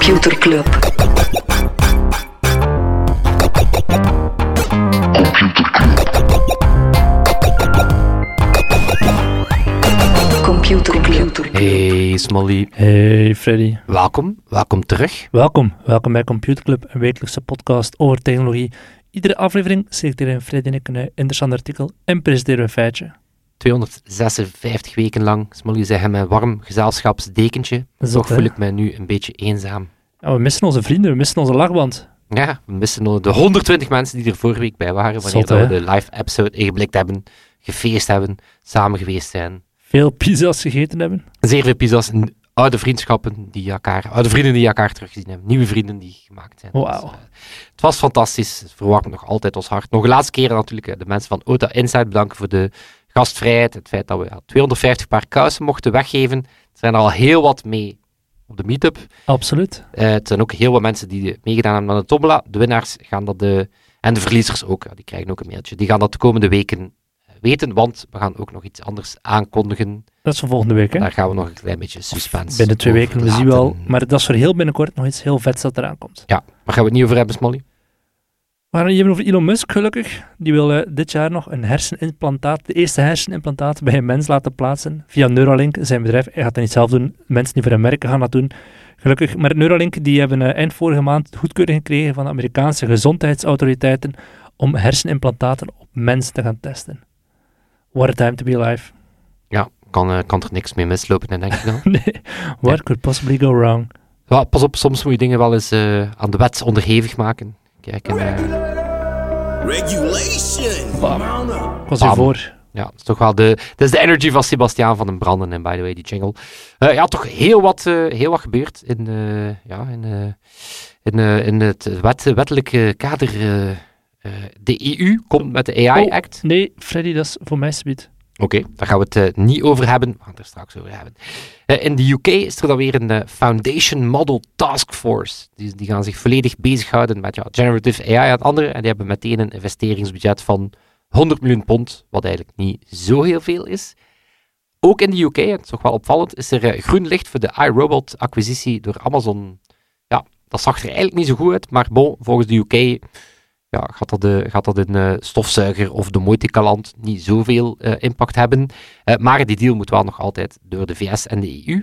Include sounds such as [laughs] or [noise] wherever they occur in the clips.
Computer Club. Computer Club. Hey Smolly, Hey Freddy, welkom, welkom terug. welkom. Welkom bij Computer Club, een wekelijkse podcast over technologie. Iedere aflevering selecteren Freddy en ik een interessant artikel en presenteren we een feitje. 256 weken lang, Smolly zei hem een warm gezelschapsdekentje. Zot, Toch voel ik mij nu een beetje eenzaam. Ja, we missen onze vrienden, we missen onze lachband. Ja, we missen de 120 mensen die er vorige week bij waren, wanneer Zot, we de live episode ingeblikt hebben, gefeest hebben, samen geweest zijn. Veel pizza's gegeten hebben. Zeer veel pizza's oude vriendschappen die elkaar, oude vrienden die elkaar teruggezien hebben, nieuwe vrienden die gemaakt zijn. Wauw. Dus, eh, het was fantastisch, het verwarmt nog altijd ons hart. Nog een laatste keer natuurlijk eh, de mensen van OTA Insight bedanken voor de gastvrijheid, het feit dat we ja, 250 paar kousen mochten weggeven. Er zijn er al heel wat mee op de meetup. Absoluut. Eh, het zijn ook heel wat mensen die meegedaan hebben aan de tombola. De winnaars gaan dat de, en de verliezers ook, ja, die krijgen ook een mailtje. Die gaan dat de komende weken eh, weten, want we gaan ook nog iets anders aankondigen. Dat is voor volgende week, hè? Daar gaan we nog een klein beetje suspense Binnen twee weken, we zien wel. Maar dat is voor heel binnenkort nog iets heel vets dat eraan komt. Ja, waar gaan we het niet over hebben, Smolly? We gaan het over Elon Musk, gelukkig. Die wil eh, dit jaar nog een hersenimplantaat, de eerste hersenimplantaat bij een mens laten plaatsen. Via Neuralink, zijn bedrijf. Hij gaat dat niet zelf doen. Mensen die voor hem werken gaan dat doen. Gelukkig. Maar Neuralink, die hebben eh, eind vorige maand goedkeuring gekregen van de Amerikaanse gezondheidsautoriteiten om hersenimplantaten op mensen te gaan testen. What a time to be alive. Ja, kan, eh, kan er niks mee mislopen, en denk ik dan. [laughs] nee, what could possibly go wrong? Ja, pas op, soms moet je dingen wel eens aan de wet onderhevig maken. Kijk, en, eh, Regulation. Bam. Was Bam. hiervoor. Ja, dat is toch wel de, dat is de energy van Sebastiaan van den Branden, en by the way, die jingle. Eh, ja, toch heel wat, eh, heel wat gebeurd in, eh, ja, in, eh, in, eh, in het wet, wettelijke kader. eh, eh, de EU komt met de AI Oh. Act. Nee, Freddy, dat is voor mij subiet. Oké, daar gaan we het niet over hebben. We gaan het er straks over hebben. Eh, in de UK is er dan weer een eh, Foundation Model Task Force. Die, die gaan zich volledig bezighouden met generative AI en andere. En die hebben meteen een investeringsbudget van 100 miljoen pond, wat eigenlijk niet zo heel veel is. Ook in de UK, het is toch wel opvallend, is er eh, groen licht voor de iRobot-acquisitie door Amazon. Ja, dat zag er eigenlijk niet zo goed uit, maar bon, volgens de UK ja, gaat, dat de, gaat dat in eh, stofzuiger of de Moitikaland niet zoveel eh, impact hebben. Eh, maar die deal moet wel nog altijd door de VS en de EU.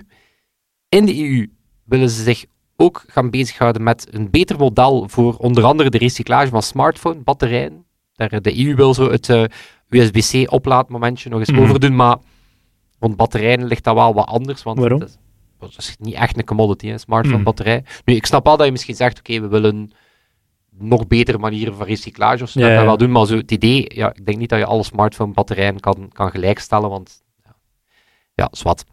In de EU willen ze zich ook gaan bezighouden met een beter model voor onder andere de recyclage van smartphone-batterijen. Daar, eh, de EU wil zo het eh, USB-C-oplaadmomentje nog eens Mhm. overdoen, maar rond batterijen ligt dat wel wat anders. Want Waarom? Is, dat is niet echt een commodity, een smartphone Mhm. batterij. Nu, ik snap wel dat je misschien zegt, oké, we willen nog betere manieren van recyclage of zo, dat ja. wel doen, maar zo het idee, ja, ik denk niet dat je alle smartphone batterijen kan, kan gelijkstellen, want ja, ja zwart.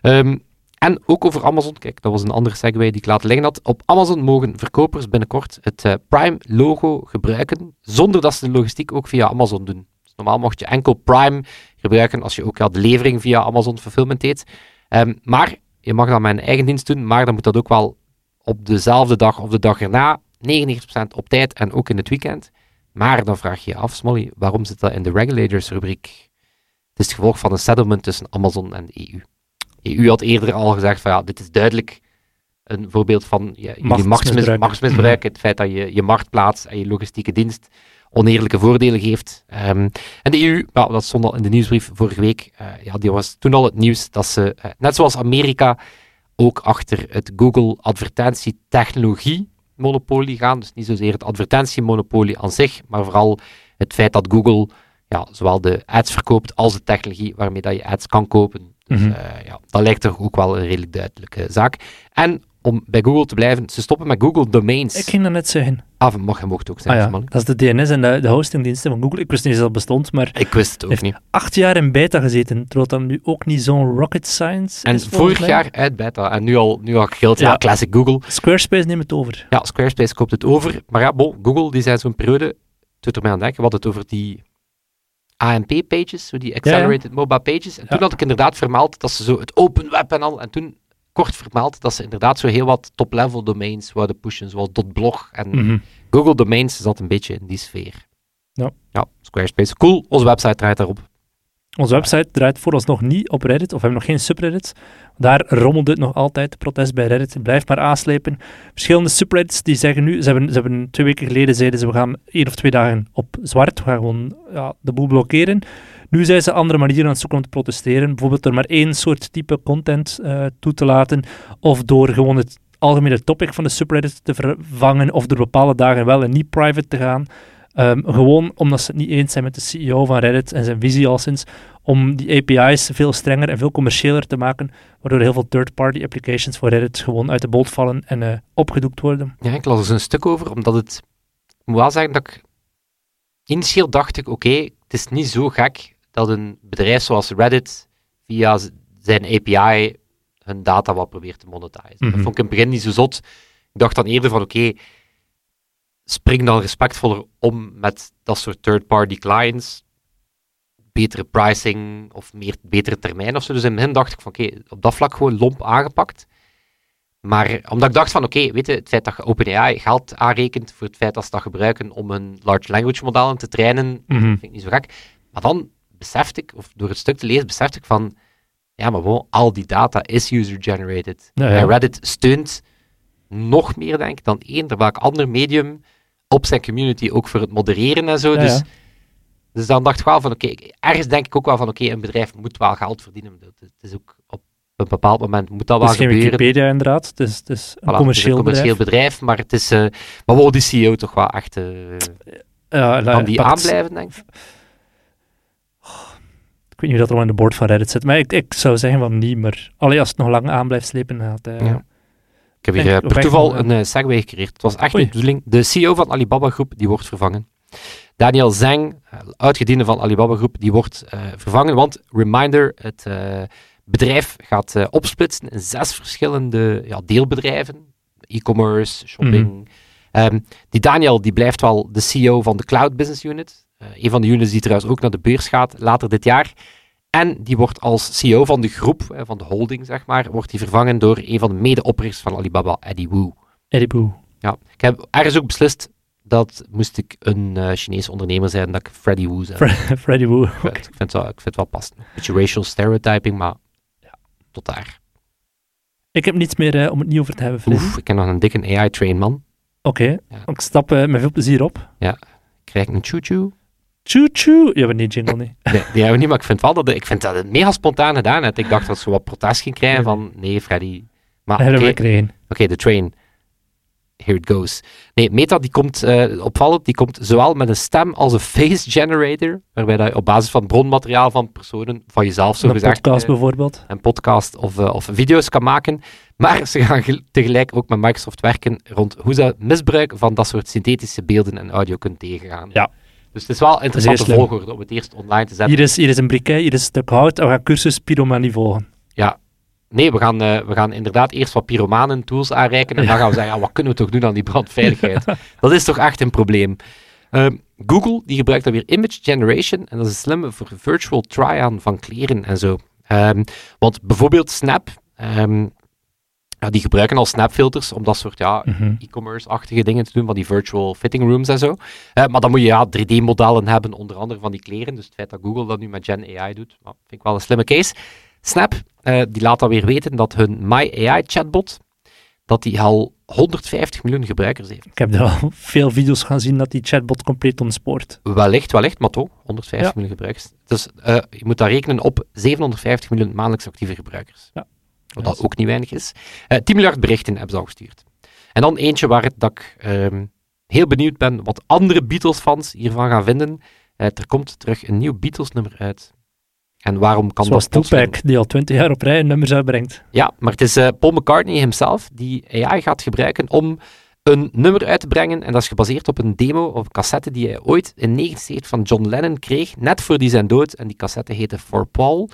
Ehm, en ook over Amazon, kijk, dat was een andere segue die ik laten liggen had. Op Amazon mogen verkopers binnenkort het eh, Prime-logo gebruiken, zonder dat ze de logistiek ook via Amazon doen. Dus normaal mocht je enkel Prime gebruiken als je ook ja, de levering via Amazon Fulfillment deed. Ehm, maar je mag dat met een eigen dienst doen, maar dan moet dat ook wel op dezelfde dag of de dag erna, 99% op tijd en ook in het weekend. Maar dan vraag je je af, Smolly, waarom zit dat in de regulators rubriek? Het is het gevolg van een settlement tussen Amazon en de EU. De EU had eerder al gezegd van ja, dit is duidelijk een voorbeeld van ja, Machtsmisbruik. machtsmisbruik, het feit dat je je marktplaats en je logistieke dienst oneerlijke voordelen geeft. Ehm, en de EU, ja, dat stond al in de nieuwsbrief vorige week, eh, ja, die was toen al het nieuws dat ze, eh, net zoals Amerika, ook achter het Google advertentietechnologie monopolie gaan. Dus niet zozeer het advertentiemonopolie aan zich, maar vooral het feit dat Google ja, zowel de ads verkoopt als de technologie waarmee dat je ads kan kopen. Dus Mhm. eh, ja, dat lijkt toch ook wel een redelijk duidelijke zaak. En om bij Google te blijven, ze stoppen met Google Domains. Ik ging dat net zeggen. Ah, mag, je mocht ook Ah zijn, ja, man. dat is de DNS en de, de hostingdiensten van Google. Ik wist niet eens dat het bestond, maar Ik wist het ook heeft niet. acht jaar in beta gezeten, terwijl dat nu ook niet zo'n rocket science En is. volgens vorig mij. jaar uit beta en nu al, nu al gilt, ja. Ja. classic Google. Squarespace neemt het over. Ja, Squarespace koopt het over. Maar ja, bon, Google, die zijn zo'n periode, doet er mij aan denken, wat het over die AMP-pages, zo die Accelerated Mobile Pages. En Ja. toen had ik inderdaad vermeld dat ze zo het open web en al, en toen kort vermeld dat ze inderdaad zo heel wat top-level domains wouden pushen, zoals .blog en Mhm. Google Domains zat een beetje in die sfeer. Ja. Ja, Squarespace. Cool, onze website draait daarop. Onze website draait vooralsnog niet op Reddit, of we hebben nog geen subreddits. Daar rommelt het nog altijd, de protest bij Reddit. Blijf maar aanslepen. Verschillende subreddits die zeggen nu, ze hebben, ze hebben twee weken geleden zeiden ze, we gaan één of twee dagen op zwart, we gaan gewoon ja, de boel blokkeren. Nu zijn ze andere manieren aan het zoeken om te protesteren. Bijvoorbeeld door maar één soort type content uh, toe te laten, of door gewoon het algemene topic van de subreddit te vervangen, of door bepaalde dagen wel en niet private te gaan. Um, gewoon omdat ze het niet eens zijn met de CEO van Reddit en zijn visie al sinds om die API's veel strenger en veel commerciëler te maken, waardoor heel veel third-party applications voor Reddit gewoon uit de boot vallen en uh, opgedoekt worden. Ja, ik las er dus een stuk over, omdat het... Ik moet wel zeggen dat ik... Initieel dacht ik, oké, het is niet zo gek dat een bedrijf zoals Reddit via zijn API hun data wat probeert te monetizen. Dat mhm. vond ik in het begin niet zo zot. Ik dacht dan eerder van, oké, spring dan respectvoller om met dat soort third-party clients. Betere pricing of meer, betere termijn of zo. Dus in het begin dacht ik van oké, op dat vlak gewoon lomp aangepakt. Maar omdat ik dacht van oké, weet je, het feit dat je OpenAI geld aanrekent voor het feit dat ze dat gebruiken om een large language modellen te trainen, mhm. vind ik niet zo gek. Maar dan besefte ik, of door het stuk te lezen, besefte ik van ja, maar gewoon al die data is user-generated. En Reddit steunt nog meer, denk ik, dan één, welk ander medium op zijn community, ook voor het modereren en zo. dus, dus dan dacht ik wel van, oké, ergens denk ik ook wel van, oké, een bedrijf moet wel geld verdienen. Het is ook op een bepaald moment moet dat wel gebeuren. Het is geen Wikipedia inderdaad, het is, het is een commercieel, het is een commercieel bedrijf. maar het is, uh, maar wou die CEO toch wel echt uh, ja, kan die aanblijven, denk ik? Weet niet of dat er al in de board van Reddit zit, maar ik, ik zou zeggen van niet, maar alleen als het nog lang aan blijft slepen, gaat uh, ja. Ik heb hier uh, per toeval een uh, segway gecreëerd. Het was echt een bedoeling. De CEO van Alibaba Groep, die wordt vervangen. Daniel Zeng, uitgediende van Alibaba Groep, die wordt vervangen. Want, reminder, het bedrijf gaat opsplitsen in zes verschillende ja, deelbedrijven. E-commerce, shopping. Mm die Daniel, die blijft wel de CEO van de Cloud Business Unit. Een van de units die trouwens ook naar de beurs gaat later dit jaar. En die wordt als CEO van de groep, van de holding zeg maar, wordt die vervangen door een van de medeoprichters van Alibaba, Eddie Wu. Eddie Wu. Ja, ik heb ergens ook beslist dat moest ik een uh, Chinese ondernemer zijn, dat ik Freddy Wu zei. [laughs] Freddy Wu. Ik, vind, ik, vind wel, ik vind het wel passend. Een beetje racial stereotyping, maar ja, tot daar. Ik heb niets meer uh, om het niet over te hebben. Oef, ik heb nog een dikke AI-train, man. Oké, okay. ik stap uh, met veel plezier op. Ja, krijg ik een choo-choo? Choo choo. Ja, maar niet jingle niet. Nee, die hebben we niet, maar ik vind wel dat, ik vind dat het mega spontaan gedaan. Ik dacht dat ze wat protest ging krijgen van, nee Freddy. Maar oké, okay, okay, de train. Here it goes. Nee, Meta die komt uh, opvallend, die komt zowel met een stem als een face generator, waarbij je op basis van bronmateriaal van personen, van jezelf zo gezegd... Een podcast uh, bijvoorbeeld. Een podcast of, uh, of video's kan maken. Maar ze gaan tegelijk ook met Microsoft werken rond hoe ze misbruik van dat soort synthetische beelden en audio kunnen tegengaan. Ja. Dus het is wel interessante volgorde om het eerst online te zetten. Hier is, hier is een briquet, hier is stuk hout. We gaan cursus pyromanie volgen. Ja. Nee, we gaan, uh, we gaan inderdaad eerst wat pyromanen tools aanreiken en dan gaan we [laughs] zeggen, ja, wat kunnen we toch doen aan die brandveiligheid? [laughs] dat is toch echt een probleem. Uh, Google die gebruikt dan weer image generation en dat is een slimme voor virtual try-on van kleren en zo. Um, want bijvoorbeeld Snap, um, ja, die gebruiken al snapfilters om dat soort ja, mhm. e-commerce-achtige dingen te doen, van die virtual fitting rooms en zo. Maar dan moet je ja, 3D-modellen hebben, onder andere van die kleren. Dus het feit dat Google dat nu met Gen AI doet, vind ik wel een slimme case. Snap, uh, die laat dan weer weten dat hun My AI chatbot, dat die al 150 miljoen gebruikers heeft. Ik heb er al veel video's gaan zien dat die chatbot compleet ontspoort. Wellicht, wellicht, maar toch, 150 miljoen gebruikers. Dus uh, je moet daar rekenen op 750 miljoen maandelijks actieve gebruikers. Ja. Wat dat ook niet weinig is. Uh, eh, 10 miljard berichten hebben ze al gestuurd. En dan eentje waar dat ik um, heel benieuwd ben wat andere Beatles-fans hiervan gaan vinden. Uh, er komt terug een nieuw Beatles-nummer uit. En waarom kan Zoals dat Tupac, die al 20 jaar op rij een nummer uitbrengt. Ja, maar het is uh, Paul McCartney himself die AI gaat gebruiken om een nummer uit te brengen. En dat is gebaseerd op een demo of cassette die hij ooit in 1970 van John Lennon kreeg, net voor die zijn dood. En die cassette heette For Paul.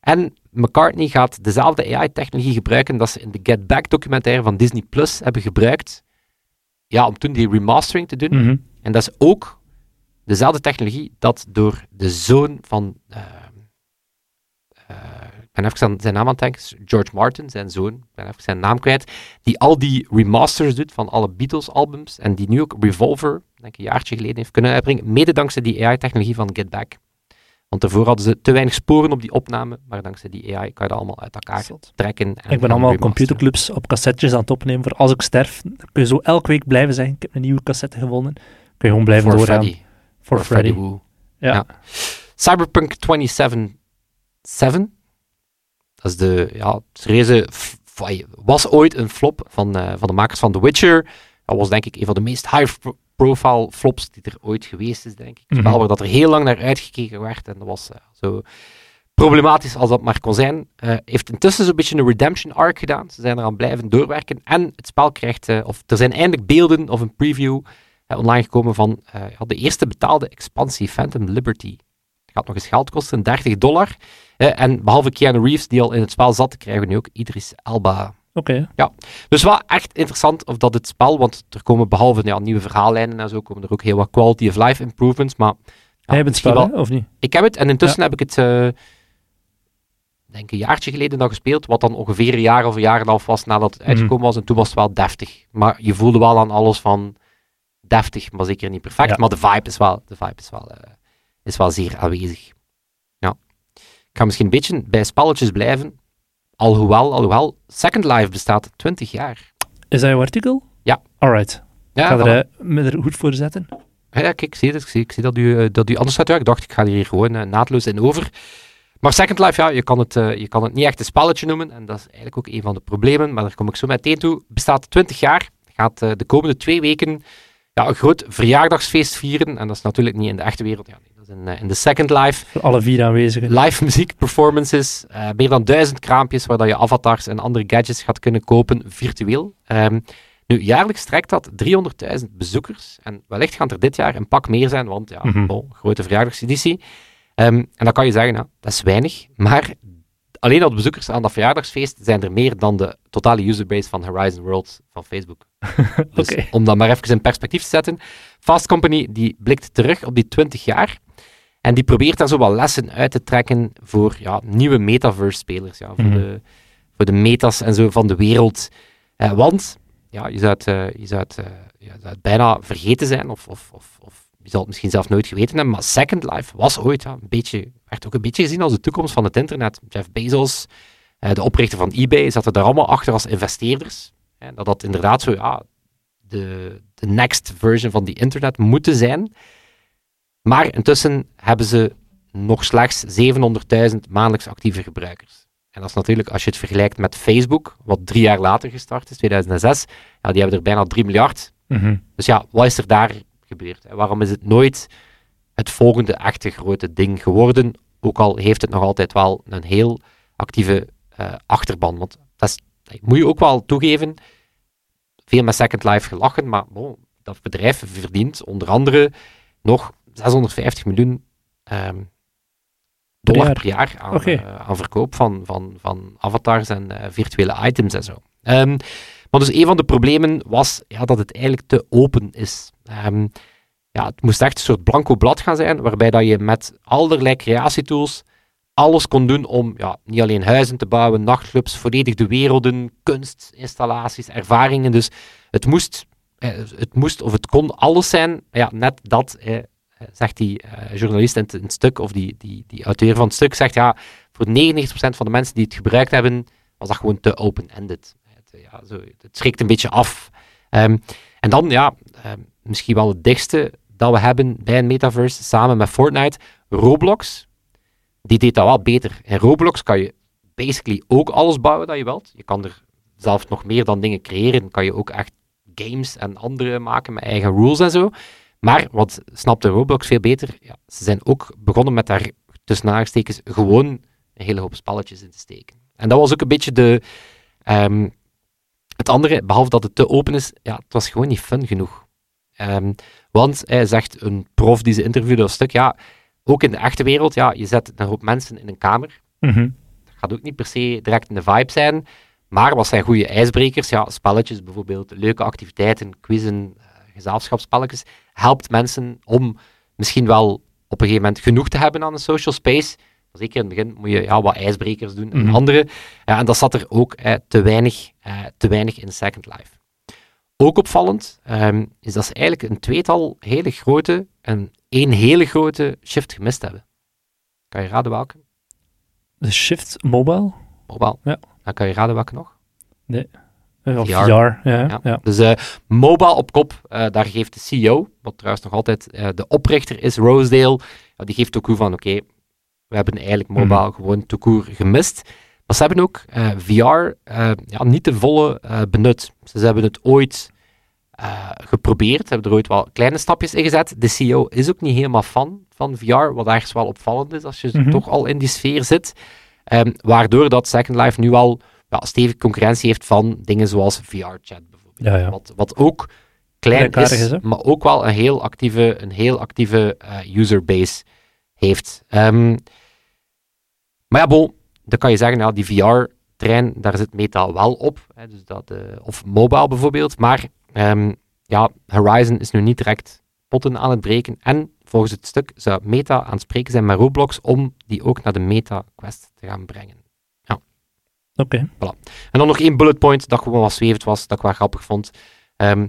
En McCartney gaat dezelfde AI-technologie gebruiken dat ze in de Get Back documentaire van Disney Plus hebben gebruikt. Ja, om toen die remastering te doen. Mhm. En dat is ook dezelfde technologie dat door de zoon van. Uh, uh, ik ben even zijn naam aan het denken. George Martin, zijn zoon. Ik ben even zijn naam kwijt. Die al die remasters doet van alle Beatles-albums. En die nu ook Revolver, denk ik een jaartje geleden, heeft kunnen uitbrengen. Mede dankzij die AI-technologie van Get Back. Want daarvoor hadden ze te weinig sporen op die opname, maar dankzij die AI kan je dat allemaal uit elkaar Zot. trekken. En Ik ben allemaal computerclubs op cassettes aan het opnemen voor als ik sterf. Dan kun je zo elke week blijven zeggen, ik heb een nieuwe cassette gevonden. Kun je gewoon blijven For doorgaan. Freddy. For For Freddy. Ja. Cyberpunk 2077. Dat is de, ja, f- was ooit een flop van, eh, van de makers van The Witcher. Dat was denk ik een van de meest high-profile flops die er ooit geweest is, denk ik. Een spel Mhm. waar dat er heel lang naar uitgekeken werd en dat was eh, zo problematisch als dat maar kon zijn. Eh, heeft intussen zo'n beetje een redemption arc gedaan. Ze zijn eraan blijven doorwerken en het spel krijgt, eh, of er zijn eindelijk beelden of een preview online gekomen van de eerste betaalde expansie, Phantom Liberty. Het gaat nog eens geld kosten, 30 dollar. En behalve Keanu Reeves, die al in het spel zat, krijgen we nu ook Idris Elba. Oké. Dus wel echt interessant of dat het spel, want er komen behalve ja, nieuwe verhaallijnen en zo, komen er ook heel wat quality of life improvements. Maar ja, Jij hebt het spel, wel- of niet? ik heb het en intussen heb ik het, eh denk een jaartje geleden dan gespeeld, wat dan ongeveer een jaar of een jaar en een half was nadat het Mhm. uitgekomen was. En toen was het wel deftig. Maar je voelde wel aan alles van deftig, maar zeker niet perfect. Ja. Maar de vibe is wel, de vibe is wel, eh, is wel zeer aanwezig. Ja. Ik ga misschien een beetje bij spelletjes blijven. Alhoewel, alhoewel, Second Life bestaat 20 jaar. Is dat jouw artikel? Ja. Alright. Ja, ik ga er eh, me er goed voor zetten. Ja, kijk, ik zie het. Ik zie, ik zie dat, u, eh, dat u anders. Ja, ik dacht, ik ga hier gewoon eh, naadloos in over. Maar Second Life, ja, je kan, het, je kan het niet echt een spelletje noemen. En dat is eigenlijk ook een van de problemen. Maar daar kom ik zo meteen toe. Bestaat 20 jaar. Gaat de komende twee weken ja, een groot verjaardagsfeest vieren. En dat is natuurlijk niet in de echte wereld. Ja, nee, dat in, eh, in de Second Life. Voor alle vier aanwezigen. Live muziek performances. eh, meer dan duizend kraampjes waar dat je avatars en andere gadgets gaat kunnen kopen, virtueel. Ehm, nu, jaarlijks trekt dat 300.000 bezoekers. En wellicht gaan er dit jaar een pak meer zijn, want ja, Mhm. bon, grote verjaardagseditie. Ehm, en dan kan je zeggen, nou, dat is weinig. Maar alleen al de bezoekers aan dat verjaardagsfeest zijn er meer dan de totale userbase van Horizon Worlds van Facebook. [laughs] Dus Oké. om dat maar even in perspectief te zetten. Fast Company die blikt terug op die 20 jaar. En die probeert daar zo wat lessen uit te trekken voor ja, nieuwe metaverse-spelers. Ja, voor, Mhm. de, voor de metas en zo van de wereld. Eh, want ja, je zou het, eh, je zou het, ja, je zou het bijna vergeten zijn, of, of, of, of je zal het misschien zelf nooit geweten hebben. Maar Second Life was ooit ja, een beetje, werd ook een beetje gezien als de toekomst van het internet. Jeff Bezos, de oprichter van eBay, zaten daar allemaal achter als investeerders. Hè, dat dat inderdaad zo ja, de, de next version van die internet moeten zijn. Maar intussen hebben ze nog slechts 700.000 maandelijks actieve gebruikers. En dat is natuurlijk, als je het vergelijkt met Facebook, wat drie jaar later gestart is, 2006, ja, die hebben er bijna 3 miljard. Mhm. Dus ja, wat is er daar gebeurd? hè? Waarom is het nooit het volgende echte grote ding geworden? Ook al heeft het nog altijd wel een heel actieve eh, achterban. Want dat, is, dat moet je ook wel toegeven. Veel met Second Life gelachen, maar bon, dat bedrijf verdient onder andere nog 650 miljoen ehm, dollar jaar. per jaar aan, eh, aan verkoop van, van, van avatars en eh, virtuele items en zo. Ehm, maar dus een van de problemen was ja, dat het eigenlijk te open is. Ehm, ja, het moest echt een soort blanco blad gaan zijn, waarbij dat je met allerlei creatietools alles kon doen om ja, niet alleen huizen te bouwen, nachtclubs, volledig de werelden, kunst, installaties, ervaringen. Dus het moest, eh, het moest of het kon alles zijn. Ja, net dat, eh, zegt die eh, journalist in het stuk, of die, die, die auteur van het stuk, zegt ja, voor 99% van de mensen die het gebruikt hebben, was dat gewoon te open-ended. Het, eh, ja, zo, het schrikt een beetje af. Ehm, en dan, ja, ehm, misschien wel het dichtste dat we hebben bij een metaverse, samen met Fortnite, Roblox. Die deed dat wel beter. In Roblox kan je basically ook alles bouwen dat je wilt. Je kan er zelfs nog meer dan dingen creëren. Kan je ook echt games en andere maken met eigen rules en zo. Maar wat snapte Roblox veel beter? Ja, ze zijn ook begonnen met daar tussen aanstekens gewoon een hele hoop spelletjes in te steken. En dat was ook een beetje de, ehm, het andere, behalve dat het te open is, ja, het was gewoon niet fun genoeg. Ehm, want hij zegt een prof die ze interviewde een stuk, ja, ook in de echte wereld, ja, je zet een hoop mensen in een kamer. Mhm. Dat gaat ook niet per se direct in de vibe zijn. Maar wat zijn goede ijsbrekers? Ja, spelletjes bijvoorbeeld, leuke activiteiten, quizzen, eh, gezelschapsspelletjes. Helpt mensen om misschien wel op een gegeven moment genoeg te hebben aan een social space. Zeker in het begin moet je ja, wat ijsbrekers doen en Mhm. andere. Ja, en dat zat er ook eh, te, weinig, eh, te weinig in Second Life. Ook opvallend ehm, is dat ze eigenlijk een tweetal hele grote en één hele grote shift gemist hebben. Kan je raden welke? De Shift Mobile. Mobile. Ja. Dan kan je raden welke nog? Eh, Of VR. Ja, ja. Dus eh, mobile op kop, eh, daar geeft de CEO, wat trouwens nog altijd eh, de oprichter is, Rosedale, die geeft ook toe van, oké, we hebben eigenlijk mobile Mhm. gewoon toekoer gemist. Maar ze hebben ook eh, VR eh, ja, niet de volle eh, benut. Ze hebben het ooit eh, geprobeerd, hebben er ooit wel kleine stapjes in gezet. De CEO is ook niet helemaal fan van VR, wat ergens wel opvallend is als je Mhm. toch al in die sfeer zit. Ehm, waardoor dat Second Life nu al ja, stevige concurrentie heeft van dingen zoals VR-chat bijvoorbeeld. Ja, ja. Wat, wat ook klein is, maar ook wel een heel actieve, een heel actieve eh, userbase heeft. Ehm, maar ja, bon, dan kan je zeggen, ja, die VR-trein, daar zit Meta wel op. Hè, dus dat, eh, of mobile bijvoorbeeld. Maar ehm, ja, Horizon is nu niet direct potten aan het breken. En volgens het stuk zou Meta aan het spreken zijn met Roblox om die ook naar de Meta Quest te gaan brengen. Oké. En dan nog één bullet point dat gewoon wat zwevend was, dat ik wel grappig vond. Ehm,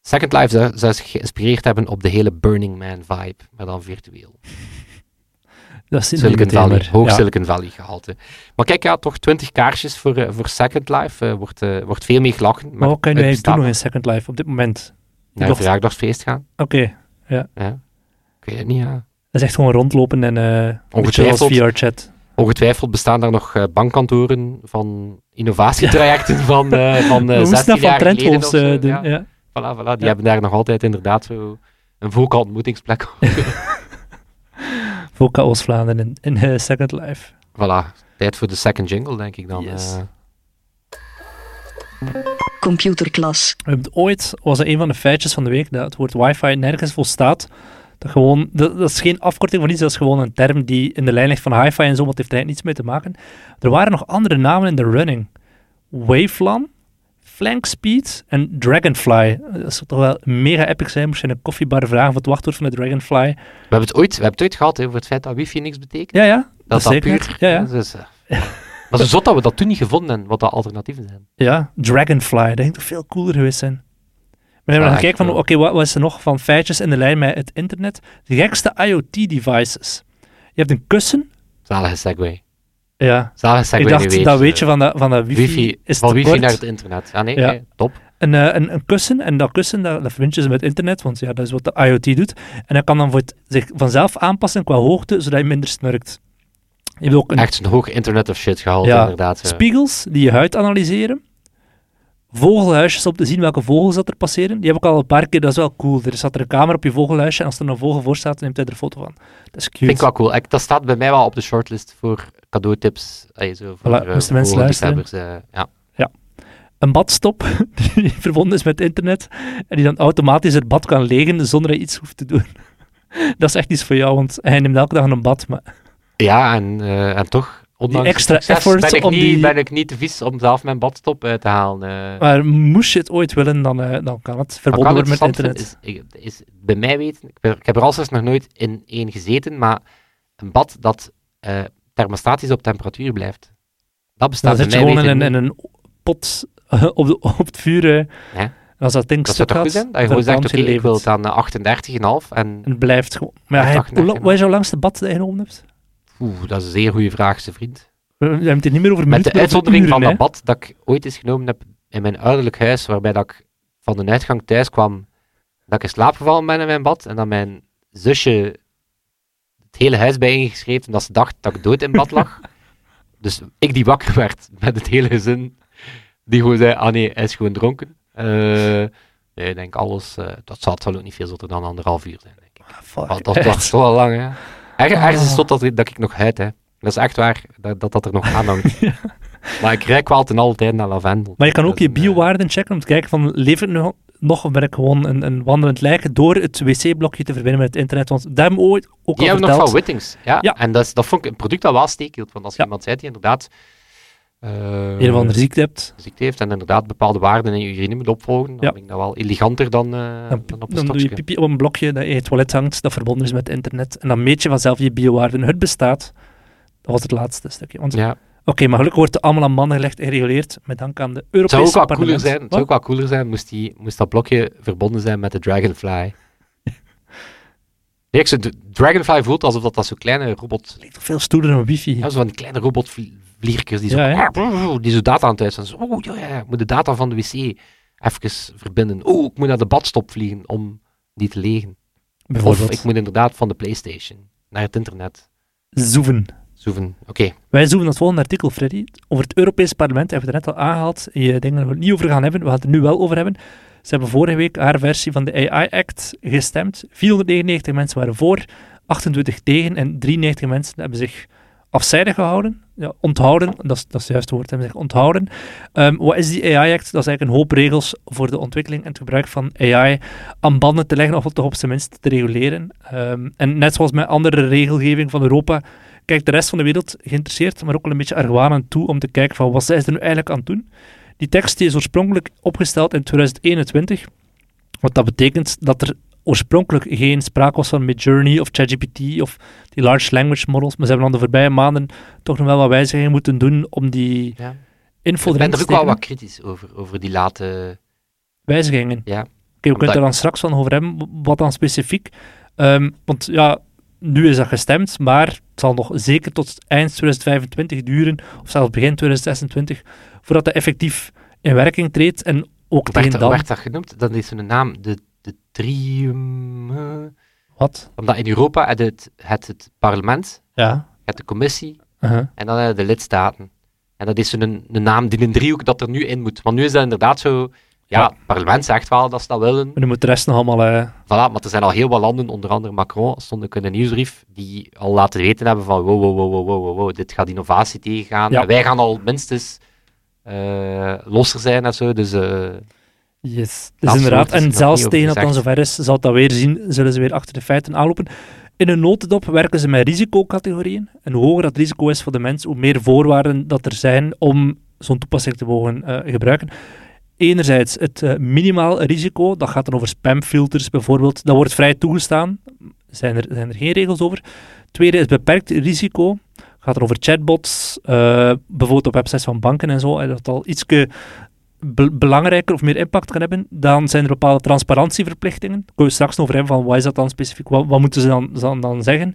Second Life zou, zou zich geïnspireerd hebben op de hele Burning Man vibe, maar dan virtueel. [laughs] Dat is Silicon Valley, maar- hoog ja. Silicon Valley gehalte. Maar kijk, ja, toch 20 kaarsjes voor, eh, voor Second Life. eh, wordt, eh, wordt veel mee gelachen. Maar wat kan je eigenlijk doen nog in Second Life op dit moment? Naar een verjaardagsfeest gaan. Oké. Ja. Ik weet het niet, ja. Dat is echt gewoon rondlopen en eh Ongetwijfeld. VR-chat. Ongetwijfeld bestaan daar nog eh, bankkantoren van innovatietrajecten van, eh van eh We moesten 16 dat van jaar geleden of zo. eh, doen. Ja. Ja. Voilà, voilà. Die Ja. hebben daar nog altijd inderdaad zo een vocal ontmoetingsplek. [laughs] Voor Chaos Vlaanderen in, in eh, Second Life. voilà. Tijd voor de second jingle, denk ik dan. Yes. eh. Computerklas. We hebben het ooit, was het een van de feitjes van de week, dat het woord wifi nergens volstaat. Dat, gewoon, dat, dat is geen afkorting van iets, dat is gewoon een term die in de lijn ligt van hi-fi en zo, want het heeft er niets mee te maken. Er waren nog andere namen in de running. Wavelan, Flankspeed en Dragonfly. Dat zou toch wel mega epic zijn, moest je in een koffiebar vragen wat het wachtwoord van de Dragonfly. We hebben het ooit, we hebben het ooit gehad hè, over het feit dat wifi niks betekent. Ja, ja, dat, dat is puur... Ja, ja. Dus, eh, [laughs] maar zo zot dat we dat toen niet gevonden hebben, wat de alternatieven zijn. Ja, Dragonfly, dat ging toch veel cooler geweest zijn. We hebben gaan kijken van, oké, wat, is er nog van feitjes in de lijn met het internet? De gekste IoT-devices. Je hebt een kussen. Zalige segway. Ja, Zalige segway ik dacht, dat weet je van dat, van dat wifi, wifi, is van wifi kort. naar het internet. Ja, nee, Ja. nee, top. Een, eh, een, een kussen, en dat kussen, dat, dat verbind je ze met internet, want ja, dat is wat de IoT doet. En dat kan dan voor het, zich vanzelf aanpassen qua hoogte, zodat je minder snurkt. Je hebt ook een Echt zo'n hoog internet of shit gehaald, Ja. inderdaad. spiegels die je huid analyseren. Vogelhuisjes om te zien welke vogels dat er passeren. Die heb ik al een paar keer, dat is wel cool. Er staat er een camera op je vogelhuisje en als er een vogel voor staat, neemt hij er een foto van. Dat is cute. Vind ik wel cool. Ik, dat staat bij mij wel op de shortlist voor cadeautips. Ey, zo voor, Voilà, eh, mensen vogelliefhebbers, eh, ja. Een badstop [laughs] die verbonden is met internet en die dan automatisch het bad kan legen zonder dat je iets hoeft te doen. [laughs] dat is echt iets voor jou, want hij neemt elke dag een bad. Maar ja, en, eh, en toch, ondanks extra effort ben ik, om niet, die- ben ik niet te vies om zelf mijn badstop uit te halen. eh. Maar moest je het ooit willen, dan, eh, dan kan het verbonden worden met internet. Is, is, bij mij weten, ik, ik heb er al zelfs nog nooit in één gezeten, maar een bad dat eh, thermostatisch op temperatuur blijft. Dat bestaat Dan bij mij gewoon in een, niet. in een pot eh, op, de, op het vuur. eh, Ja. Als dat ding stuk gaat, zijn? Dat je dan gewoon zegt, oké, je ik wil eh, 38,5 en... Het blijft gewoon. Maar ja, Blijft hij- 38, hoe la- wat is jouw langste bad dat je genomen hebt? Oeh, dat is een zeer goede vraag, zijn vriend. We we hebben het niet meer over Met de uitzondering van dat bad dat ik ooit eens genomen heb in mijn ouderlijk huis, waarbij dat ik van de uitgang thuis kwam, dat ik in slaap gevallen ben in mijn bad, en dat mijn zusje het hele huis bijeengeschreven dat ze dacht dat ik dood in bad lag. [laughs] dus ik die wakker werd met het hele gezin, die gewoon zei, ah nee, hij is gewoon dronken. Eh, nee, ik denk alles, eh, dat zal, het zal ook niet veel zotter dan anderhalf uur zijn, denk ik. Ah, fuck, dat was zo lang, hè. Er, ergens is het tot dat, dat ik nog huid, hè. Dat is echt waar, dat dat, dat er nog aan hangt. [laughs] Maar ik ruik wel ten alle tijde naar lavendel. Maar je kan ook Dat je biowaarden checken om te kijken van, het nog, nog of ben ik gewoon een, een wandelend lijk door het wc-blokje te verbinden met het internet? Want daar hebben we ooit ook Die al hebben nog van Wittings. Ja. Ja. En dat, is, dat vond ik een product dat wel steek hield. Want als Ja. iemand zei die inderdaad eh, Een of andere ziekte hebt, ziekte heeft en inderdaad bepaalde waarden in je urine moet opvolgen, dan Ja. vind ik dat wel eleganter dan, eh, dan, dan op een dan doe je pipi op een blokje dat in je toilet hangt, dat verbonden is met internet. En dan meet je vanzelf je biowaarden. Het bestaat. Dat was het laatste stukje. Want Ja. Oké, maar gelukkig wordt het allemaal aan mannen gelegd en gereguleerd met dank aan de Het zou ook Europese wel cooler zijn, het zou ook wel cooler zijn moest, die, moest dat blokje verbonden zijn met de Dragonfly. Ik zo, de Dragonfly voelt alsof dat, dat zo'n kleine robot... Toch veel stoerder dan wifi. Ja, zo van die kleine robotvlierkers die zo, Ja, [laughs] die zo data aan het thuis zijn. Oh, ja, ja, ik moet de data van de wc even verbinden. Oh, ik moet naar de badstop vliegen om die te legen. Bijvoorbeeld. Of ik moet inderdaad van de Playstation naar het internet Zoeven. zoeven. Oké, Wij zoeken het volgende artikel, Freddy. Over het Europese parlement hebben we het er net al aangehaald. Je denkt dat we het niet over gaan hebben. We gaan het er nu wel over hebben. Ze hebben vorige week haar versie van de AI Act gestemd. 499 mensen waren voor, 28 tegen en 93 mensen hebben zich afzijdig gehouden. Ja, onthouden, dat is, dat is het juiste woord, hebben zich onthouden. Ehm, wat is die AI Act? Dat is eigenlijk een hoop regels voor de ontwikkeling en het gebruik van AI aan banden te leggen of toch op zijn minst te reguleren. Ehm, en net zoals met andere regelgeving van Europa kijkt de rest van de wereld geïnteresseerd, maar ook wel een beetje argwanend toe om te kijken van wat zij er nu eigenlijk aan doen. Die tekst die is oorspronkelijk opgesteld in 2021, wat dat betekent dat er oorspronkelijk geen sprake was van Midjourney of ChatGPT of die large language models, maar ze hebben dan de voorbije maanden toch nog wel wat wijzigingen moeten doen om die ja. info Ik erin ben te er ook wel wat kritisch over, over die late... Wijzigingen. Ja, Oké, we kunnen het er dan straks van over hebben, wat dan specifiek. Ehm, want ja, nu is dat gestemd, maar het zal nog zeker tot eind 2025 duren, of zelfs begin 2026, voordat dat effectief in werking treedt. En ook werd, dan... werd dat genoemd? Dat is een naam, de, de trium... eh, Wat? Omdat in Europa het het, het, het parlement, Ja. het de commissie uh-huh. en dan de lidstaten. En dat is een, een naam, die een driehoek dat er nu in moet. Want nu is dat inderdaad zo... Ja, Ja. het parlement zegt wel dat ze dat willen. Maar nu moet de rest nog allemaal... eh, Voilà, maar er zijn al heel wat landen, onder andere Macron, stond ook in een nieuwsbrief, die al laten weten hebben van wow, wow, wow, wow, wow, wow, dit gaat innovatie tegengaan. Ja. En wij gaan al minstens eh, losser zijn en zo, dus... eh, Yes. Dus inderdaad, en zelfs tegen dat dan zover is, zal dat weer zien, zullen ze weer achter de feiten aanlopen. In een notendop werken ze met risicocategorieën. En hoe hoger dat risico is voor de mens, hoe meer voorwaarden dat er zijn om zo'n toepassing te mogen gebruiken. Enerzijds het eh, minimaal risico, dat gaat dan over spamfilters bijvoorbeeld, dat wordt vrij toegestaan. Zijn er, zijn er geen regels over. Tweede is beperkt risico, gaat er over chatbots, eh, bijvoorbeeld op websites van banken en zo, en dat al iets be- belangrijker of meer impact kan hebben, dan zijn er bepaalde transparantieverplichtingen. Daar kunnen we straks over hebben van wat is dat dan specifiek, wat, moeten ze dan, dan, dan zeggen.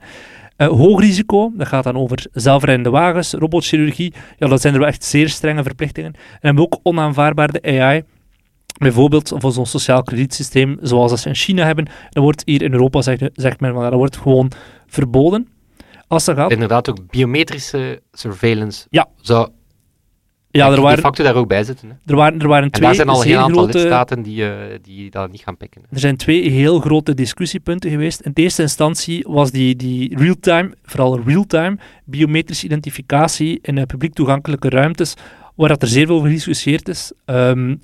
Eh, hoog risico, dat gaat dan over zelfrijdende wagens, robotchirurgie, ja, dat zijn er wel echt zeer strenge verplichtingen. En hebben we ook onaanvaardbare AI, bijvoorbeeld voor zo'n sociaal kredietsysteem, zoals dat ze in China hebben, dat wordt hier in Europa, zegt, zegt men, dat wordt gewoon verboden. Als dat gaat, inderdaad ook biometrische surveillance Ja. zou ja, er de waren, facto daar ook bij zitten. Hè. er waren, er waren En twee daar zijn al heel aantal grote... lidstaten die, eh, die dat niet gaan pikken. Er zijn twee heel grote discussiepunten geweest. In de eerste instantie was die, die real-time, vooral real-time, biometrische identificatie in eh, publiek toegankelijke ruimtes, waar dat er zeer veel over gediscussieerd is. Ehm,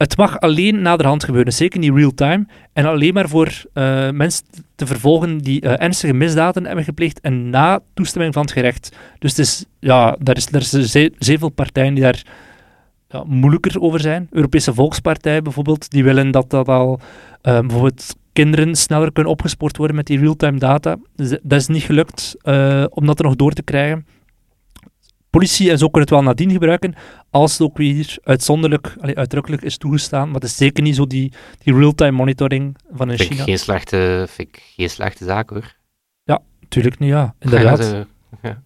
het mag alleen naderhand gebeuren, zeker niet real-time, en alleen maar voor eh, mensen te vervolgen die eh, ernstige misdaden hebben gepleegd en na toestemming van het gerecht. Dus is, ja, daar is, er zijn zeer, veel partijen die daar ja, moeilijker over zijn. Europese Volkspartij bijvoorbeeld, die willen dat dat al eh, bijvoorbeeld kinderen sneller kunnen opgespoord worden met die real-time data. Dus dat is niet gelukt om dat er nog door te krijgen. Politie en zo kunnen het wel nadien gebruiken, als het ook weer uitzonderlijk, allee, uitdrukkelijk is toegestaan. Maar het is zeker niet zo die, die real-time monitoring van Vind ik China. geen slechte, vind ik geen slechte zaak hoor. Natuurlijk niet, ja. Inderdaad. Ja,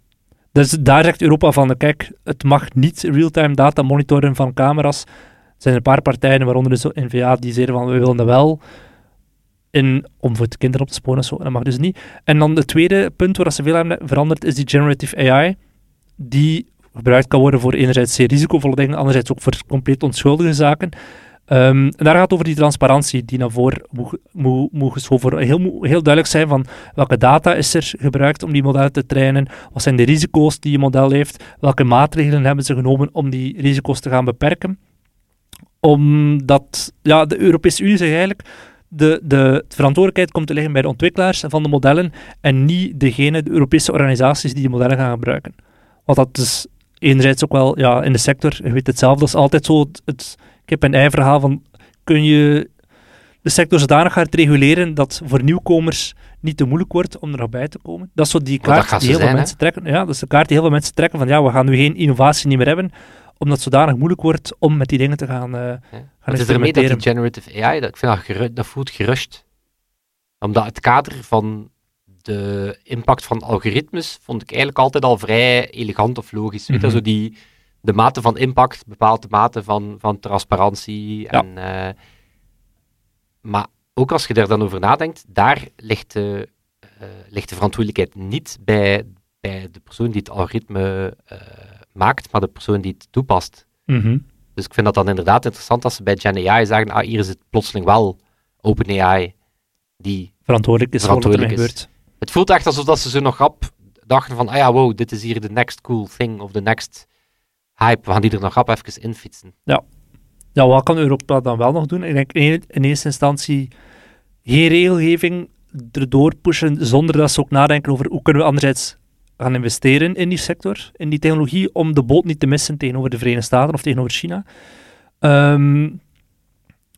Dus daar zegt Europa van, kijk, het mag niet real-time data monitoren van camera's. Er zijn een paar partijen, waaronder dus de N-VA, die zeggen van, we willen dat wel in, om voor de kinderen op te sporen en zo. Dat mag dus niet. En dan het tweede punt waar ze veel hebben veranderd, is die generative AI, die gebruikt kan worden voor enerzijds zeer risicovolle dingen, anderzijds ook voor compleet onschuldige zaken. Ehm, en daar gaat het over die transparantie die naar voren moet, moet, geschoven. Heel, heel duidelijk zijn van welke data is er gebruikt om die modellen te trainen, wat zijn de risico's die je model heeft, welke maatregelen hebben ze genomen om die risico's te gaan beperken. Omdat ja, de Europese Unie zegt eigenlijk, de, de verantwoordelijkheid komt te liggen bij de ontwikkelaars van de modellen en niet degene, de Europese organisaties die die modellen gaan gebruiken. Want dat is enerzijds ook wel ja, in de sector, je weet het zelf, dat is altijd zo het, het kip-en-ei verhaal van kun je de sector zodanig gaan reguleren dat voor nieuwkomers niet te moeilijk wordt om er nog bij te komen. Dat is zo die dat kaart die heel veel hè? mensen trekken. Ja, dat is de kaart die heel veel mensen trekken van ja, we gaan nu geen innovatie niet meer hebben, omdat het zodanig moeilijk wordt om met die dingen te gaan, eh gaan Wat is ermee dat die generative AI, dat, ik vind dat, dat voelt gerust. Omdat het kader van de impact van algoritmes vond ik eigenlijk altijd al vrij elegant of logisch. Weet je, Mhm. zo die, de mate van impact bepaalt de mate van, van transparantie. En, eh, maar ook als je daar dan over nadenkt, daar ligt de, eh, ligt de verantwoordelijkheid niet bij, bij de persoon die het algoritme eh, maakt, maar de persoon die het toepast. Mhm. Dus ik vind dat dan inderdaad interessant als ze bij Gen AI zeggen, ah, hier is het plotseling wel OpenAI die... Verantwoordelijk is voor wat er is. gebeurt. Het voelt echt alsof dat ze zo nog rap dachten van, ah ja, wow, dit is hier de next cool thing, of de next hype, we gaan die er nog rap even infietsen. Ja, wat kan Europa dan wel nog doen? Ik denk in, eerste instantie geen regelgeving erdoor pushen zonder dat ze ook nadenken over hoe kunnen we anderzijds gaan investeren in die sector, in die technologie, om de boot niet te missen tegenover de Verenigde Staten of tegenover China. Ehm,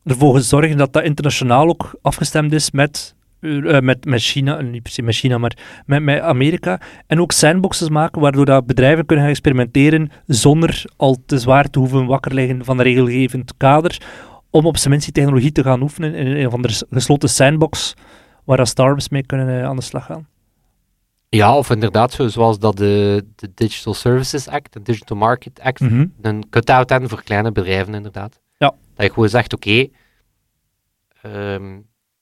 ervoor zorgen dat dat internationaal ook afgestemd is met, eh, met, met China, eh, niet per se met China, maar met, met Amerika. En ook sandboxes maken waardoor dat bedrijven kunnen gaan experimenteren zonder al te zwaar te hoeven wakker liggen van een regelgevend kader, om op zijn minst die technologie te gaan oefenen in een of andere gesloten sandbox waar dat startups mee kunnen eh, aan de slag gaan. Ja, of inderdaad, zo, zoals dat de, de Digital Services Act, de Digital Market Act, Mhm. een cut-out hebben voor kleine bedrijven, inderdaad. Ja. Dat je gewoon zegt, oké, ehm,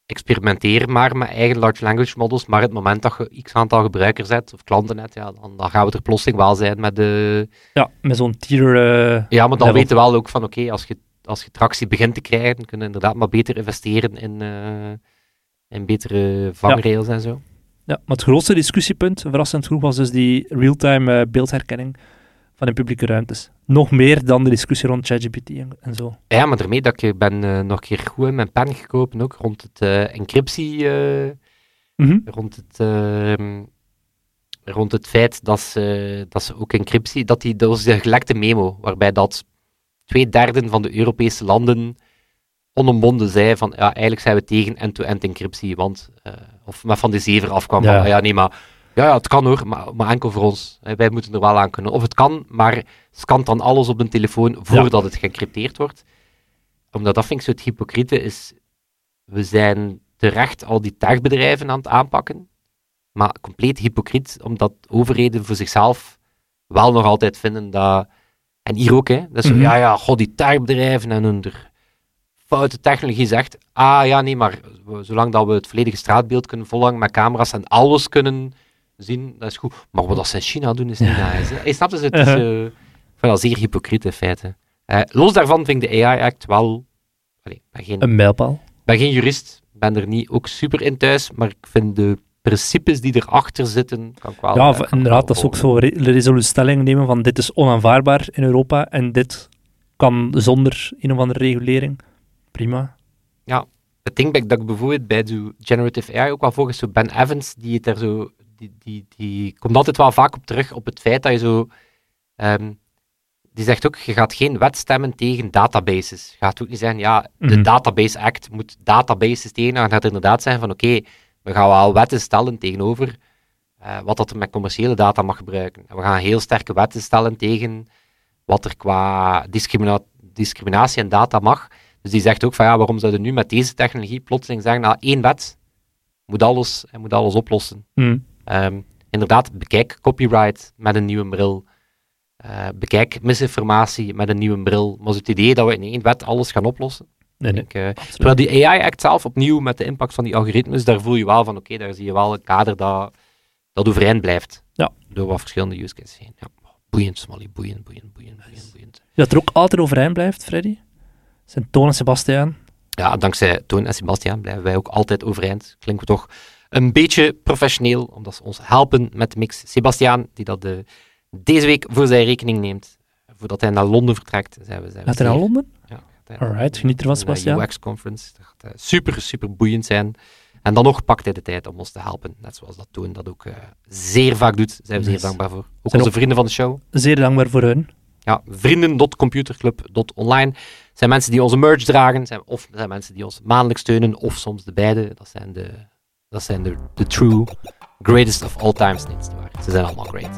experimenteer maar met eigen large language models, maar het moment dat je x aantal gebruikers hebt, of klanten hebt, ja, dan, dan gaan we er plotseling wel zijn met de... Ja, met zo'n tier. eh, Ja, maar dan Level. weten we wel ook van, oké, als, je, als je tractie begint te krijgen, kun je inderdaad maar beter investeren in, eh, in betere vangrails en zo. Ja, maar het grootste discussiepunt, verrassend genoeg, was dus die real-time eh, beeldherkenning in publieke ruimtes. Nog meer dan de discussie rond ChatGPT en, en zo. Ja, maar daarmee dat ik ben eh, nog een keer goed in mijn pen gekomen, ook rond het eh, encryptie... eh, Mhm. rond het, ehm, rond het feit dat ze, dat ze ook encryptie, dat die, dat was de gelekte memo, waarbij dat twee derde van de Europese landen onomwonden zei van, ja, eigenlijk zijn we tegen end-to-end encryptie, want, of met van de zever afkwam Ja. van, ah ja, nee, maar, ja, ja, het kan hoor, maar, maar enkel voor ons. Wij moeten er wel aan kunnen. Of het kan, maar scant dan alles op een telefoon voordat het geëncrypteerd wordt. Omdat dat vind ik zo het hypocriete is, we zijn terecht al die techbedrijven aan het aanpakken, maar compleet hypocriet, omdat overheden voor zichzelf wel nog altijd vinden dat... En hier ook, hè. Dat is zo, Mhm. ja, ja, god, die techbedrijven en hun er foute technologie zegt, ah ja, nee, maar zolang dat we het volledige straatbeeld kunnen volgen met camera's en alles kunnen zien, dat is goed. Maar wat ze in China doen, is niet [laughs] nice. hè. Je snapt dus, het is ik dat zeer hypocriet in feite. Eh, los daarvan vind ik de AI-act wel... Allee, ik ben geen Een mijlpaal. ben geen jurist, ben er niet ook super in thuis, maar ik vind de principes die erachter zitten, kan ik wel... Ja, eh, kan ik inderdaad, dat is ook zo re- de resolutie stelling nemen van dit is onaanvaardbaar in Europa en dit kan zonder een of andere regulering. Prima. Het ding dat ik- dat ik bijvoorbeeld bij de generative AI ook wel volgens zo Ben Evans, die het er zo... Die, die, die komt altijd wel vaak op terug op het feit dat je zo... ehm, die zegt ook, je gaat geen wet stemmen tegen databases. Je gaat ook niet zeggen, ja, de Mhm. Database Act moet databases tegen. Dan gaat het inderdaad zijn van, oké, we gaan wel wetten stellen tegenover eh, wat dat er met commerciële data mag gebruiken. En we gaan heel sterke wetten stellen tegen wat er qua discrimina- discriminatie en data mag. Dus die zegt ook van, ja, waarom zouden nu met deze technologie plotseling zeggen, nou, één wet moet alles, moet alles oplossen. Hm. Ehm, inderdaad, bekijk copyright met een nieuwe bril. Eh, bekijk misinformatie met een nieuwe bril. Maar het idee dat we in één wet alles gaan oplossen. Nee, nee. Ik eh, terwijl die AI-act zelf opnieuw met de impact van die algoritmes, daar voel je wel van, oké, daar zie je wel een kader dat, dat overeind blijft. Ja. Door wat verschillende use cases heen. Ja. Boeiend, Smally, boeiend, boeiend, boeiend, boeiend, boeiend. Dat er ook altijd overeind blijft, Freddy, zijn Toon en Sebastiaan. Ja, dankzij Toon en Sebastiaan blijven wij ook altijd overeind. Klinken we toch een beetje professioneel, omdat ze ons helpen met de mix. Sebastiaan, die dat de, deze week voor zijn rekening neemt, voordat hij naar Londen vertrekt, zijn we, zijn Gaat hij naar Londen? Ja, Alright, geniet ervan, eh, Sebastiaan. UX-conference. Dat gaat eh, super, super boeiend zijn. En dan nog pakt hij de tijd om ons te helpen. Net zoals dat Toon dat ook eh, zeer vaak doet. Zijn we zeer dankbaar voor. Ook Zijn onze vrienden van de show. Zeer dankbaar voor hun. Ja, vrienden.computerclub.online zijn mensen die onze merch dragen, zijn, of zijn mensen die ons maandelijks steunen, of soms de beide. Dat zijn de, dat zijn de, de true greatest of all times. Nee, dat is niet waar. Ze zijn allemaal great.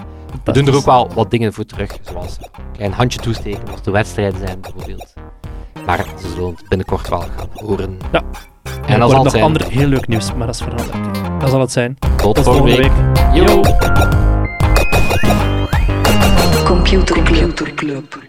We doen er ook wel wat dingen voor terug, zoals een klein handje toesteken als er wedstrijden zijn, bijvoorbeeld. Maar ze zullen het binnenkort wel gaan horen. Ja. En dat er zal nog zijn. ander heel leuk nieuws, maar dat is voor een. Dat zal het zijn. Tot, Tot volgende week. week. Yo. Yo. Computer Club.